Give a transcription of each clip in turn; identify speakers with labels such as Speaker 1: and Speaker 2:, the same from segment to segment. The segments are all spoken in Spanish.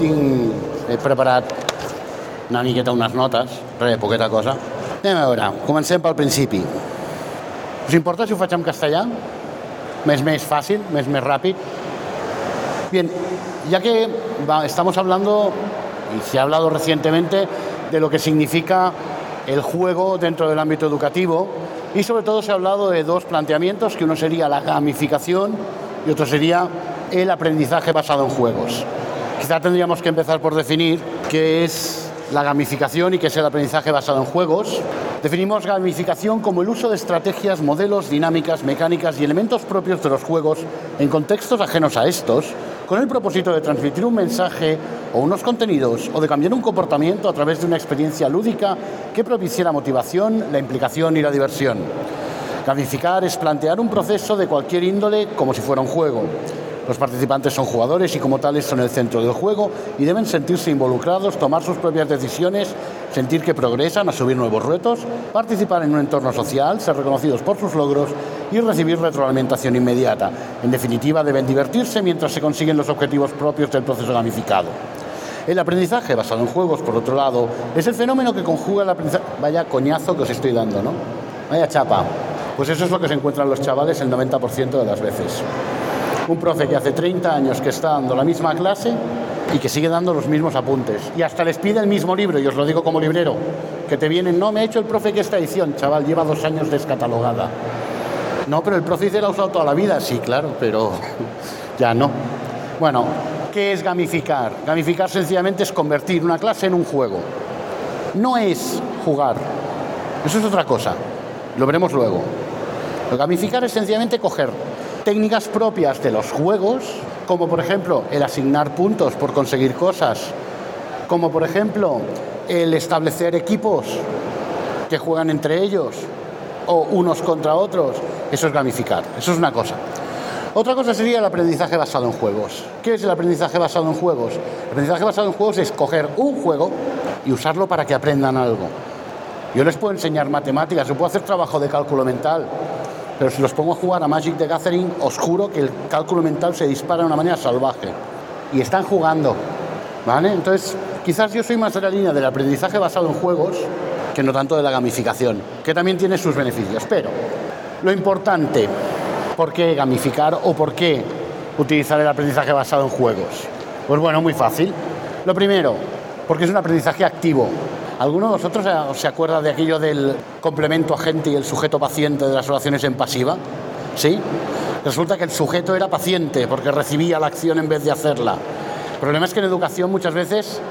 Speaker 1: tinc he preparat una miqueta unes notes, res, poqueta cosa. Anem a veure, comencem pel principi. ¿Os importa si ho faig en castellà? Més, més fàcil, més, més ràpid. Bien, ya que va, estamos hablando, y se ha hablado recientemente, de lo que significa el juego dentro del ámbito educativo, y sobre todo se ha hablado de dos planteamientos, que uno sería la gamificación y otro sería el aprendizaje basado en juegos. Quizá tendríamos que empezar por definir qué es la gamificación y qué es el aprendizaje basado en juegos. Definimos gamificación como el uso de estrategias, modelos, dinámicas, mecánicas y elementos propios de los juegos en contextos ajenos a estos, con el propósito de transmitir un mensaje o unos contenidos o de cambiar un comportamiento a través de una experiencia lúdica que propicie la motivación, la implicación y la diversión. Gamificar es plantear un proceso de cualquier índole como si fuera un juego. Los participantes son jugadores y como tales son el centro del juego y deben sentirse involucrados, tomar sus propias decisiones, sentir que progresan, asumir nuevos retos, participar en un entorno social, ser reconocidos por sus logros y recibir retroalimentación inmediata. En definitiva, deben divertirse mientras se consiguen los objetivos propios del proceso gamificado. El aprendizaje basado en juegos, por otro lado, es el fenómeno que conjuga el aprendizaje... Vaya coñazo que os estoy dando, ¿no? Vaya chapa. Pues eso es lo que se encuentran los chavales el 90% de las veces. Un profe que hace 30 años que está dando la misma clase y que sigue dando los mismos apuntes. Y hasta les pide el mismo libro, y os lo digo como librero, que te vienen, no, me ha hecho el profe que esta edición, chaval, lleva dos años descatalogada. No, pero el profe dice la ha usado toda la vida, sí, claro, pero ya no. Bueno, ¿qué es gamificar? Gamificar sencillamente es convertir una clase en un juego. No es jugar, eso es otra cosa, lo veremos luego. Gamificar es sencillamente coger técnicas propias de los juegos, como por ejemplo el asignar puntos por conseguir cosas, como por ejemplo el establecer equipos que juegan entre ellos o unos contra otros, eso es gamificar, eso es una cosa. Otra cosa sería el aprendizaje basado en juegos. ¿Qué es el aprendizaje basado en juegos? El aprendizaje basado en juegos es coger un juego y usarlo para que aprendan algo. Yo les puedo enseñar matemáticas, yo puedo hacer trabajo de cálculo mental, pero si los pongo a jugar a Magic the Gathering, os juro que el cálculo mental se dispara de una manera salvaje. Y están jugando. ¿Vale? Entonces, quizás yo soy más de la línea del aprendizaje basado en juegos que no tanto de la gamificación, que también tiene sus beneficios. Pero lo importante, ¿por qué gamificar o por qué utilizar el aprendizaje basado en juegos? Pues bueno, muy fácil. Lo primero, porque es un aprendizaje activo. ¿Alguno de vosotros se acuerda de aquello del complemento agente y el sujeto paciente de las oraciones en pasiva? ¿Sí? Resulta que el sujeto era paciente porque recibía la acción en vez de hacerla. El problema es que en educación muchas veces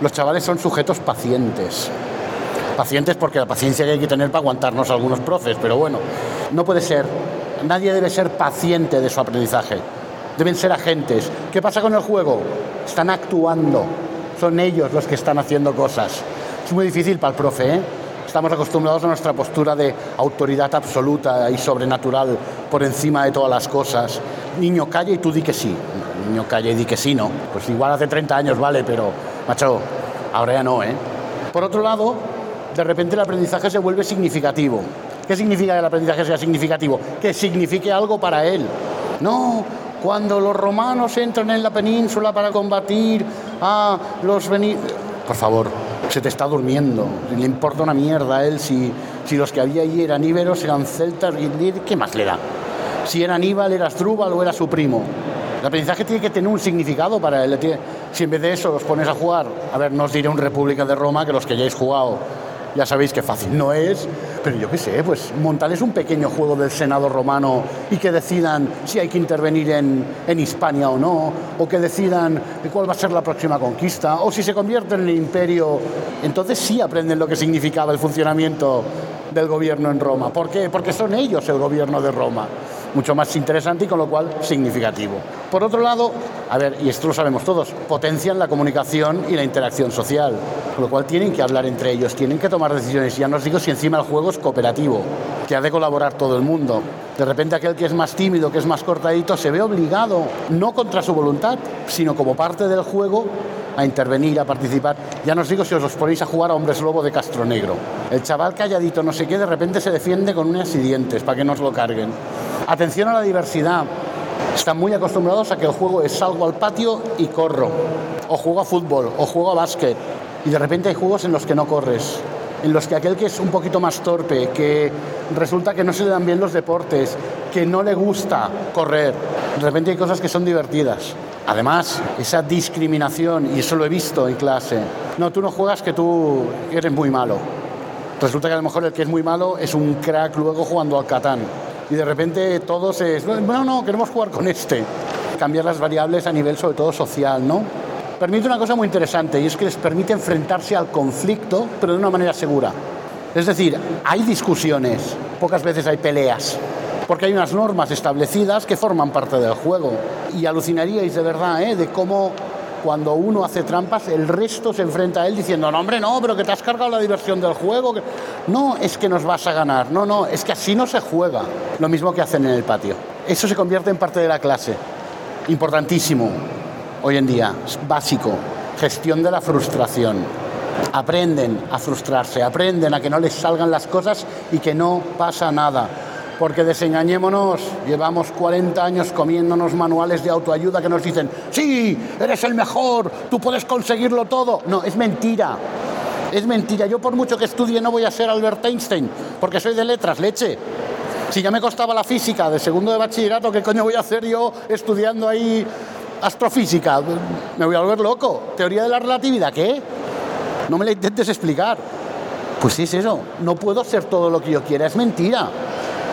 Speaker 1: los chavales son sujetos pacientes. Pacientes porque la paciencia que hay que tener para aguantarnos a algunos profes, pero bueno, no puede ser. Nadie debe ser paciente de su aprendizaje. Deben ser agentes. ¿Qué pasa con el juego? Están actuando. Son ellos los que están haciendo cosas. Es muy difícil para el profe, ¿eh? Estamos acostumbrados a nuestra postura de autoridad absoluta y sobrenatural por encima de todas las cosas. Niño, calla y tú di que sí. Niño, calla y di que sí, ¿no? Pues igual hace 30 años vale, pero, macho, ahora ya no, ¿eh? Por otro lado, de repente el aprendizaje se vuelve significativo. ¿Qué significa que el aprendizaje sea significativo? Que signifique algo para él. No, cuando los romanos entran en la península para combatir a los. Por favor, se te está durmiendo. Le importa una mierda a él si, si los que había allí eran íberos, eran celtas, ¿qué más le da? Si era Aníbal, era Asdrúbal o era su primo. El aprendizaje tiene que tener un significado para él. Si en vez de eso los pones a jugar, a ver, no os diré un República de Roma, que los que hayáis jugado ya sabéis que fácil no es, pero yo qué sé, pues montarles un pequeño juego del Senado romano y que decidan si hay que intervenir en, en Hispania o no, o que decidan cuál va a ser la próxima conquista, o si se convierten en imperio, entonces sí aprenden lo que significaba el funcionamiento del gobierno en Roma. ¿Por qué? Porque son ellos el gobierno de Roma mucho más interesante y con lo cual significativo. Por otro lado, a ver, y esto lo sabemos todos, potencian la comunicación y la interacción social, con lo cual tienen que hablar entre ellos, tienen que tomar decisiones. Ya no os digo si encima el juego es cooperativo, que ha de colaborar todo el mundo. De repente aquel que es más tímido, que es más cortadito, se ve obligado, no contra su voluntad, sino como parte del juego, a intervenir, a participar. Ya no os digo si os, ponéis a jugar a Hombres Lobo de Castro Negro. El chaval calladito, no sé qué, de repente se defiende con unas y dientes para que no os lo carguen. Atención a la diversidad. Están muy acostumbrados a que el juego es salgo al patio y corro, o juego a fútbol, o juego a básquet. Y de repente hay juegos en los que no corres, en los que aquel que es un poquito más torpe, que resulta que no se le dan bien los deportes, que no le gusta correr, de repente hay cosas que son divertidas. Además, esa discriminación, y eso lo he visto en clase, no, tú no juegas que tú eres muy malo. Resulta que a lo mejor el que es muy malo es un crack luego jugando al Catán. Y de repente todos es, bueno, no, queremos jugar con este. Cambiar las variables a nivel sobre todo social, ¿no? Permite una cosa muy interesante y es que les permite enfrentarse al conflicto, pero de una manera segura. Es decir, hay discusiones, pocas veces hay peleas, porque hay unas normas establecidas que forman parte del juego. Y alucinaríais de verdad ¿eh? de cómo cuando uno hace trampas, el resto se enfrenta a él diciendo, no, hombre, no, pero que te has cargado la diversión del juego. No es que nos vas a ganar, no, no, es que así no se juega. Lo mismo que hacen en el patio. Eso se convierte en parte de la clase. Importantísimo hoy en día, básico. Gestión de la frustración. Aprenden a frustrarse, aprenden a que no les salgan las cosas y que no pasa nada porque desengañémonos, llevamos 40 años comiéndonos manuales de autoayuda que nos dicen, sí, eres el mejor, tú puedes conseguirlo todo. No, es mentira. Es mentira. Yo por mucho que estudie no voy a ser Albert Einstein, porque soy de letras, leche. Si ya me costaba la física de segundo de bachillerato, ¿qué coño voy a hacer yo estudiando ahí astrofísica? Me voy a volver loco. Teoría de la relatividad, ¿qué? No me la intentes explicar. Pues sí es eso, no puedo ser todo lo que yo quiera, es mentira.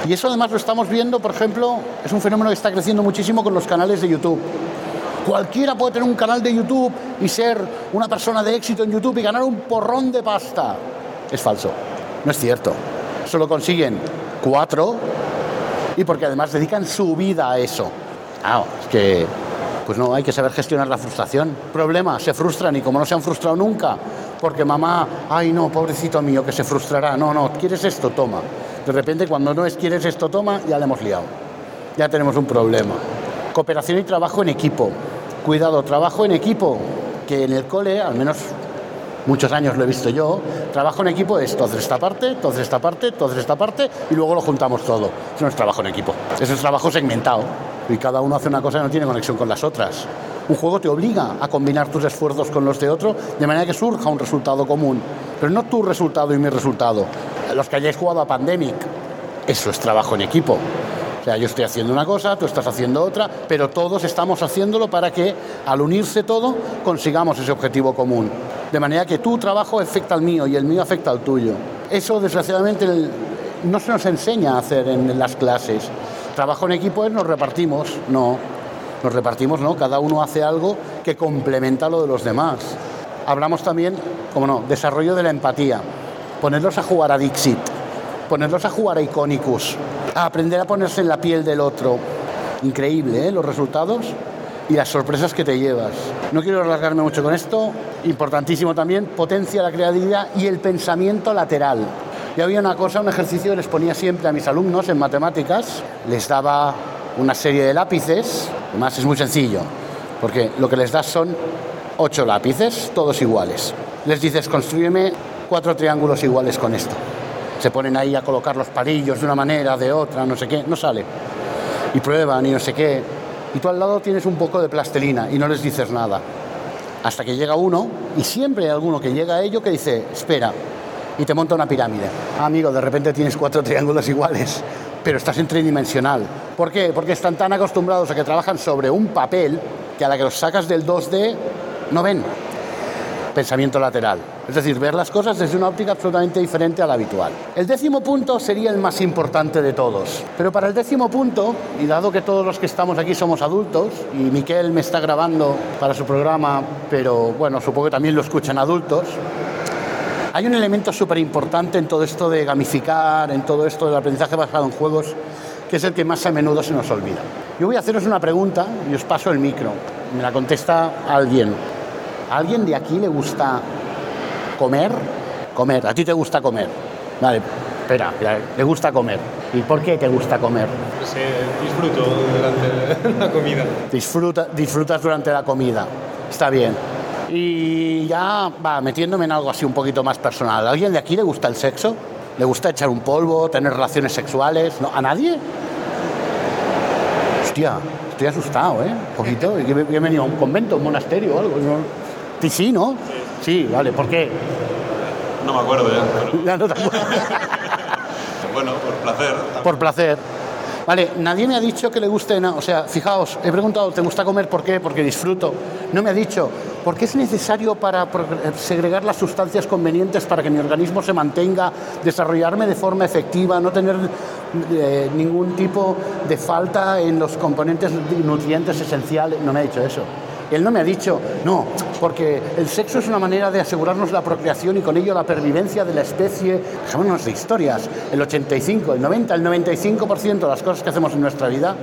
Speaker 1: Y eso además lo estamos viendo, por ejemplo, es un fenómeno que está creciendo muchísimo con los canales de YouTube. Cualquiera puede tener un canal de YouTube y ser una persona de éxito en YouTube y ganar un porrón de pasta. Es falso, no es cierto. Solo consiguen cuatro y porque además dedican su vida a eso. Ah, es que, pues no, hay que saber gestionar la frustración. Problema, se frustran y como no se han frustrado nunca, porque mamá, ay no, pobrecito mío, que se frustrará. No, no, ¿quieres esto? Toma. De repente, cuando no es quieres esto, toma, ya le hemos liado. Ya tenemos un problema. Cooperación y trabajo en equipo. Cuidado, trabajo en equipo, que en el cole, al menos muchos años lo he visto yo, trabajo en equipo es toda esta parte, toda esta parte, toda esta parte y luego lo juntamos todo. Eso no es trabajo en equipo. Eso es trabajo segmentado y cada uno hace una cosa y no tiene conexión con las otras. Un juego te obliga a combinar tus esfuerzos con los de otro de manera que surja un resultado común, pero no tu resultado y mi resultado, los que hayáis jugado a Pandemic, eso es trabajo en equipo. O sea, yo estoy haciendo una cosa, tú estás haciendo otra, pero todos estamos haciéndolo para que al unirse todo consigamos ese objetivo común. De manera que tu trabajo afecta al mío y el mío afecta al tuyo. Eso desgraciadamente no se nos enseña a hacer en las clases. Trabajo en equipo es nos repartimos, no. Nos repartimos, no. Cada uno hace algo que complementa lo de los demás. Hablamos también, como no, desarrollo de la empatía ponerlos a jugar a Dixit, ponerlos a jugar a Iconicus, a aprender a ponerse en la piel del otro. Increíble, ¿eh? Los resultados y las sorpresas que te llevas. No quiero alargarme mucho con esto. Importantísimo también, potencia la creatividad y el pensamiento lateral. Y había una cosa, un ejercicio que les ponía siempre a mis alumnos en matemáticas. Les daba una serie de lápices. Además es muy sencillo, porque lo que les das son ocho lápices, todos iguales. Les dices, construyeme cuatro triángulos iguales con esto. Se ponen ahí a colocar los palillos de una manera, de otra, no sé qué, no sale. Y prueban y no sé qué. Y tú al lado tienes un poco de plastelina y no les dices nada. Hasta que llega uno, y siempre hay alguno que llega a ello que dice, espera, y te monta una pirámide. Amigo, de repente tienes cuatro triángulos iguales, pero estás en tridimensional. ¿Por qué? Porque están tan acostumbrados a que trabajan sobre un papel que a la que los sacas del 2D no ven. Pensamiento lateral. Es decir, ver las cosas desde una óptica absolutamente diferente a la habitual. El décimo punto sería el más importante de todos. Pero para el décimo punto, y dado que todos los que estamos aquí somos adultos, y Miquel me está grabando para su programa, pero bueno, supongo que también lo escuchan adultos, hay un elemento súper importante en todo esto de gamificar, en todo esto del aprendizaje basado en juegos, que es el que más a menudo se nos olvida. Yo voy a haceros una pregunta y os paso el micro. Me la contesta alguien. ¿A alguien de aquí le gusta comer, comer. ¿A ti te gusta comer? Vale, espera, le gusta comer. ¿Y por qué te gusta comer?
Speaker 2: Pues, disfruto durante la comida.
Speaker 1: Disfruta, disfrutas durante la comida. Está bien. Y ya va metiéndome en algo así un poquito más personal. ¿A alguien de aquí le gusta el sexo? ¿Le gusta echar un polvo, tener relaciones sexuales? ¿No? ¿A nadie? Hostia, estoy asustado, ¿eh? Poquito, que he he venido a un convento, un monasterio o algo. ¿no? Sí, sí, ¿no? Sí, vale, ¿por qué?
Speaker 3: No me acuerdo ya, pero
Speaker 1: Ya no te acuerdas.
Speaker 3: bueno, por placer.
Speaker 1: Por placer. Vale, nadie me ha dicho que le guste, na- o sea, fijaos, he preguntado, ¿te gusta comer por qué? Porque disfruto. No me ha dicho, ¿por qué es necesario para segregar las sustancias convenientes para que mi organismo se mantenga, desarrollarme de forma efectiva, no tener eh, ningún tipo de falta en los componentes nutrientes esenciales? No me ha dicho eso. Él no me ha dicho, no, porque el sexo es una manera de asegurarnos la procreación y con ello la pervivencia de la especie. Dejémonos de historias. El 85, el 90, el 95% de las cosas que hacemos en nuestra vida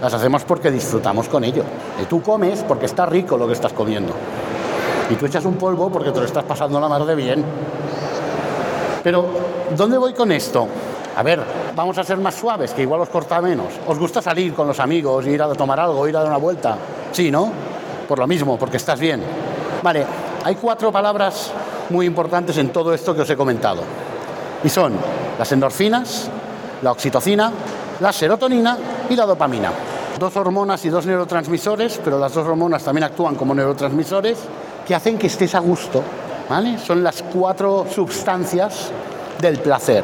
Speaker 1: las hacemos porque disfrutamos con ello. Y tú comes porque está rico lo que estás comiendo. Y tú echas un polvo porque te lo estás pasando la mar de bien. Pero, ¿dónde voy con esto? A ver, vamos a ser más suaves, que igual os corta menos. ¿Os gusta salir con los amigos, ir a tomar algo, ir a dar una vuelta? Sí, ¿no? Por lo mismo, porque estás bien. Vale, hay cuatro palabras muy importantes en todo esto que os he comentado. Y son las endorfinas, la oxitocina, la serotonina y la dopamina. Dos hormonas y dos neurotransmisores, pero las dos hormonas también actúan como neurotransmisores que hacen que estés a gusto. ¿vale? Son las cuatro sustancias del placer.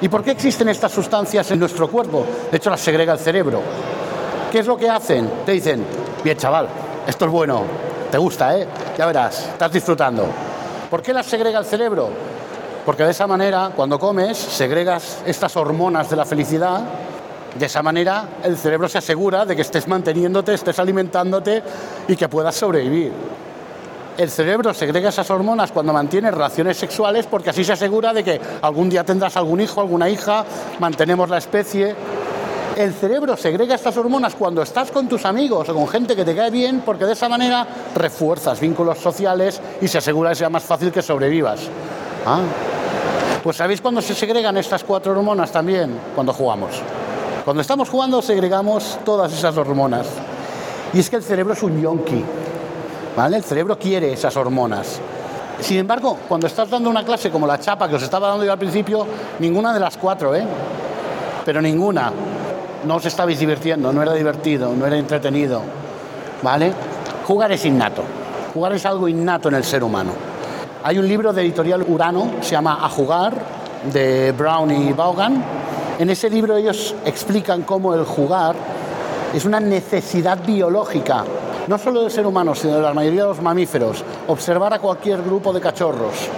Speaker 1: ¿Y por qué existen estas sustancias en nuestro cuerpo? De hecho, las segrega el cerebro. ¿Qué es lo que hacen? Te dicen, bien chaval, esto es bueno, te gusta, ¿eh? Ya verás, estás disfrutando. ¿Por qué las segrega el cerebro? Porque de esa manera, cuando comes, segregas estas hormonas de la felicidad. De esa manera, el cerebro se asegura de que estés manteniéndote, estés alimentándote y que puedas sobrevivir. El cerebro segrega esas hormonas cuando mantiene relaciones sexuales porque así se asegura de que algún día tendrás algún hijo, alguna hija, mantenemos la especie. El cerebro segrega estas hormonas cuando estás con tus amigos o con gente que te cae bien porque de esa manera refuerzas vínculos sociales y se asegura que sea más fácil que sobrevivas. Ah. Pues ¿sabéis cuándo se segregan estas cuatro hormonas también? Cuando jugamos. Cuando estamos jugando segregamos todas esas hormonas. Y es que el cerebro es un yonki. ¿Vale? El cerebro quiere esas hormonas. Sin embargo, cuando estás dando una clase como la chapa que os estaba dando yo al principio, ninguna de las cuatro, ¿eh? Pero ninguna. No os estabais divirtiendo, no era divertido, no era entretenido. ¿Vale? Jugar es innato. Jugar es algo innato en el ser humano. Hay un libro de editorial Urano, se llama A Jugar, de Brown y Vaughan. En ese libro ellos explican cómo el jugar es una necesidad biológica, no solo del ser humano, sino de la mayoría de los mamíferos. Observar a cualquier grupo de cachorros.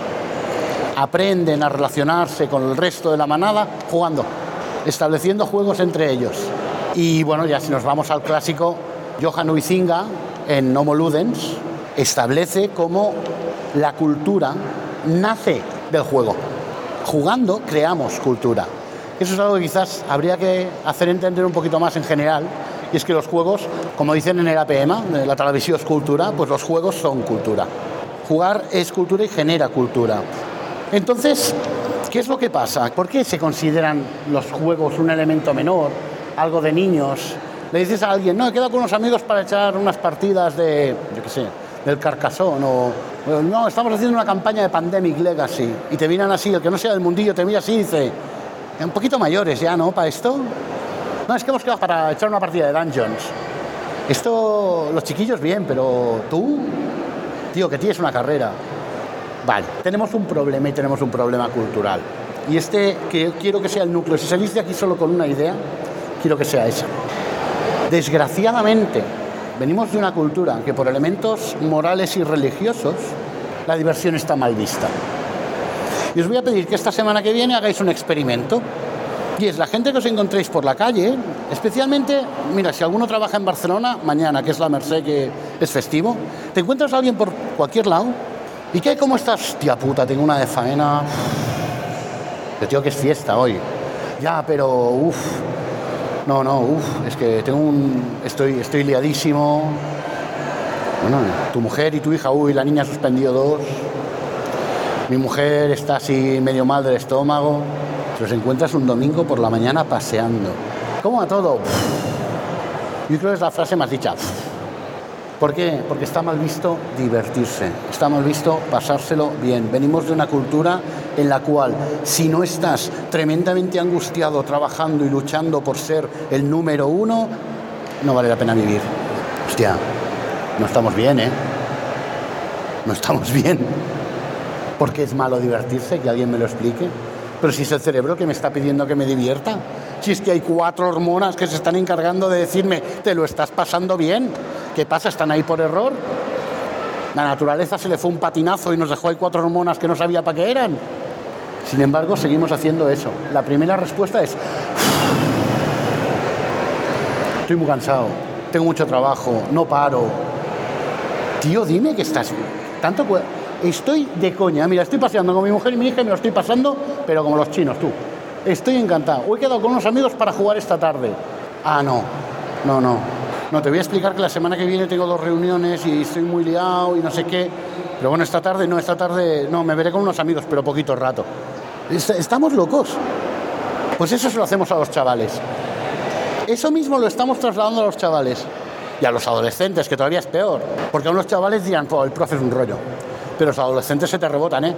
Speaker 1: Aprenden a relacionarse con el resto de la manada jugando, estableciendo juegos entre ellos. Y bueno, ya si nos vamos al clásico, Johan Huizinga, en Homo Ludens, establece cómo la cultura nace del juego. Jugando creamos cultura. Eso es algo que quizás habría que hacer entender un poquito más en general. Y es que los juegos, como dicen en el APM, la televisión es cultura, pues los juegos son cultura. Jugar es cultura y genera cultura. Entonces, ¿qué es lo que pasa? ¿Por qué se consideran los juegos un elemento menor, algo de niños? Le dices a alguien, no, he quedado con unos amigos para echar unas partidas de, yo qué sé, del Carcassonne o, o, no, estamos haciendo una campaña de Pandemic Legacy y te miran así, el que no sea del mundillo te mira así y dice, un poquito mayores ya, ¿no? Para esto. No, es que hemos quedado para echar una partida de Dungeons. Esto, los chiquillos bien, pero tú, tío, que tienes una carrera. Vale, tenemos un problema y tenemos un problema cultural. Y este, que quiero que sea el núcleo, si salís de aquí solo con una idea, quiero que sea esa. Desgraciadamente, venimos de una cultura que por elementos morales y religiosos, la diversión está mal vista. Y os voy a pedir que esta semana que viene hagáis un experimento. Y es la gente que os encontréis por la calle, especialmente, mira, si alguno trabaja en Barcelona, mañana, que es la Merced, que es festivo, te encuentras a alguien por cualquier lado ¿Y qué? ¿Cómo estás? Tía puta, tengo una de faena. Yo tío que es fiesta hoy. Ya, pero uff. No, no, uff. Es que tengo un. Estoy, estoy liadísimo. Bueno, tu mujer y tu hija, uy, la niña ha suspendido dos. Mi mujer está así medio mal del estómago. Los encuentras un domingo por la mañana paseando. ¿Cómo a todo? Yo creo que es la frase más dicha. ¿Por qué? Porque está mal visto divertirse, está mal visto pasárselo bien. Venimos de una cultura en la cual si no estás tremendamente angustiado trabajando y luchando por ser el número uno, no vale la pena vivir. Hostia, no estamos bien, ¿eh? No estamos bien. ¿Por qué es malo divertirse? Que alguien me lo explique. Pero si es el cerebro que me está pidiendo que me divierta. Si es que hay cuatro hormonas que se están encargando de decirme, te lo estás pasando bien. ¿Qué pasa? ¿Están ahí por error? La naturaleza se le fue un patinazo y nos dejó ahí cuatro hormonas que no sabía para qué eran. Sin embargo, seguimos haciendo eso. La primera respuesta es, estoy muy cansado, tengo mucho trabajo, no paro. Tío, dime que estás tanto estoy de coña. Mira, estoy paseando con mi mujer y mi hija y me lo estoy pasando, pero como los chinos, tú. Estoy encantado. Hoy he quedado con unos amigos para jugar esta tarde. Ah, no. No, no. No, te voy a explicar que la semana que viene tengo dos reuniones y estoy muy liado y no sé qué. Pero bueno, esta tarde, no, esta tarde, no, me veré con unos amigos, pero poquito rato. Estamos locos. Pues eso se lo hacemos a los chavales. Eso mismo lo estamos trasladando a los chavales. Y a los adolescentes, que todavía es peor. Porque a unos chavales dirán, pues el profe es un rollo. Pero los adolescentes se te rebotan, ¿eh?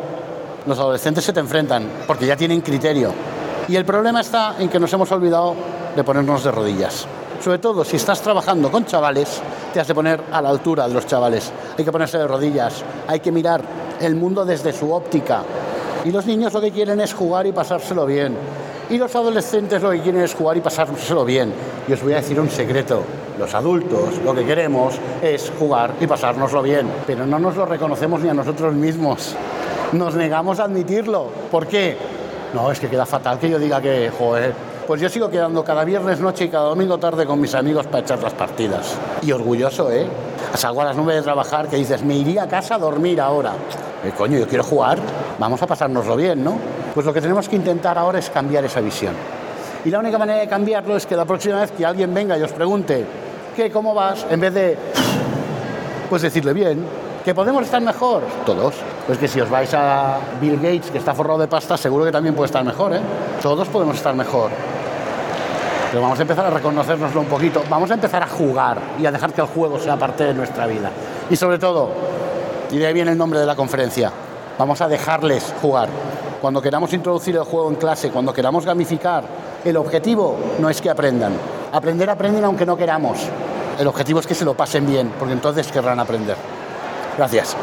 Speaker 1: Los adolescentes se te enfrentan, porque ya tienen criterio. Y el problema está en que nos hemos olvidado de ponernos de rodillas. Sobre todo si estás trabajando con chavales, te has de poner a la altura de los chavales. Hay que ponerse de rodillas, hay que mirar el mundo desde su óptica. Y los niños lo que quieren es jugar y pasárselo bien. Y los adolescentes lo que quieren es jugar y pasárselo bien. Y os voy a decir un secreto. Los adultos lo que queremos es jugar y pasárnoslo bien. Pero no nos lo reconocemos ni a nosotros mismos. Nos negamos a admitirlo. ¿Por qué? No, es que queda fatal que yo diga que, joder, pues yo sigo quedando cada viernes noche y cada domingo tarde con mis amigos para echar las partidas. Y orgulloso, ¿eh? Salgo a las nubes de trabajar que dices, me iría a casa a dormir ahora. Eh, coño, yo quiero jugar, vamos a pasárnoslo bien, ¿no? Pues lo que tenemos que intentar ahora es cambiar esa visión. Y la única manera de cambiarlo es que la próxima vez que alguien venga y os pregunte, ¿qué, cómo vas? En vez de, pues decirle bien, ¿Que podemos estar mejor? Todos. Pues que si os vais a Bill Gates, que está forrado de pasta, seguro que también puede estar mejor, ¿eh? Todos podemos estar mejor. Pero vamos a empezar a reconocérnoslo un poquito. Vamos a empezar a jugar y a dejar que el juego sea parte de nuestra vida. Y sobre todo, y de ahí viene el nombre de la conferencia, vamos a dejarles jugar. Cuando queramos introducir el juego en clase, cuando queramos gamificar, el objetivo no es que aprendan. Aprender aprenden aunque no queramos. El objetivo es que se lo pasen bien, porque entonces querrán aprender. Gracias.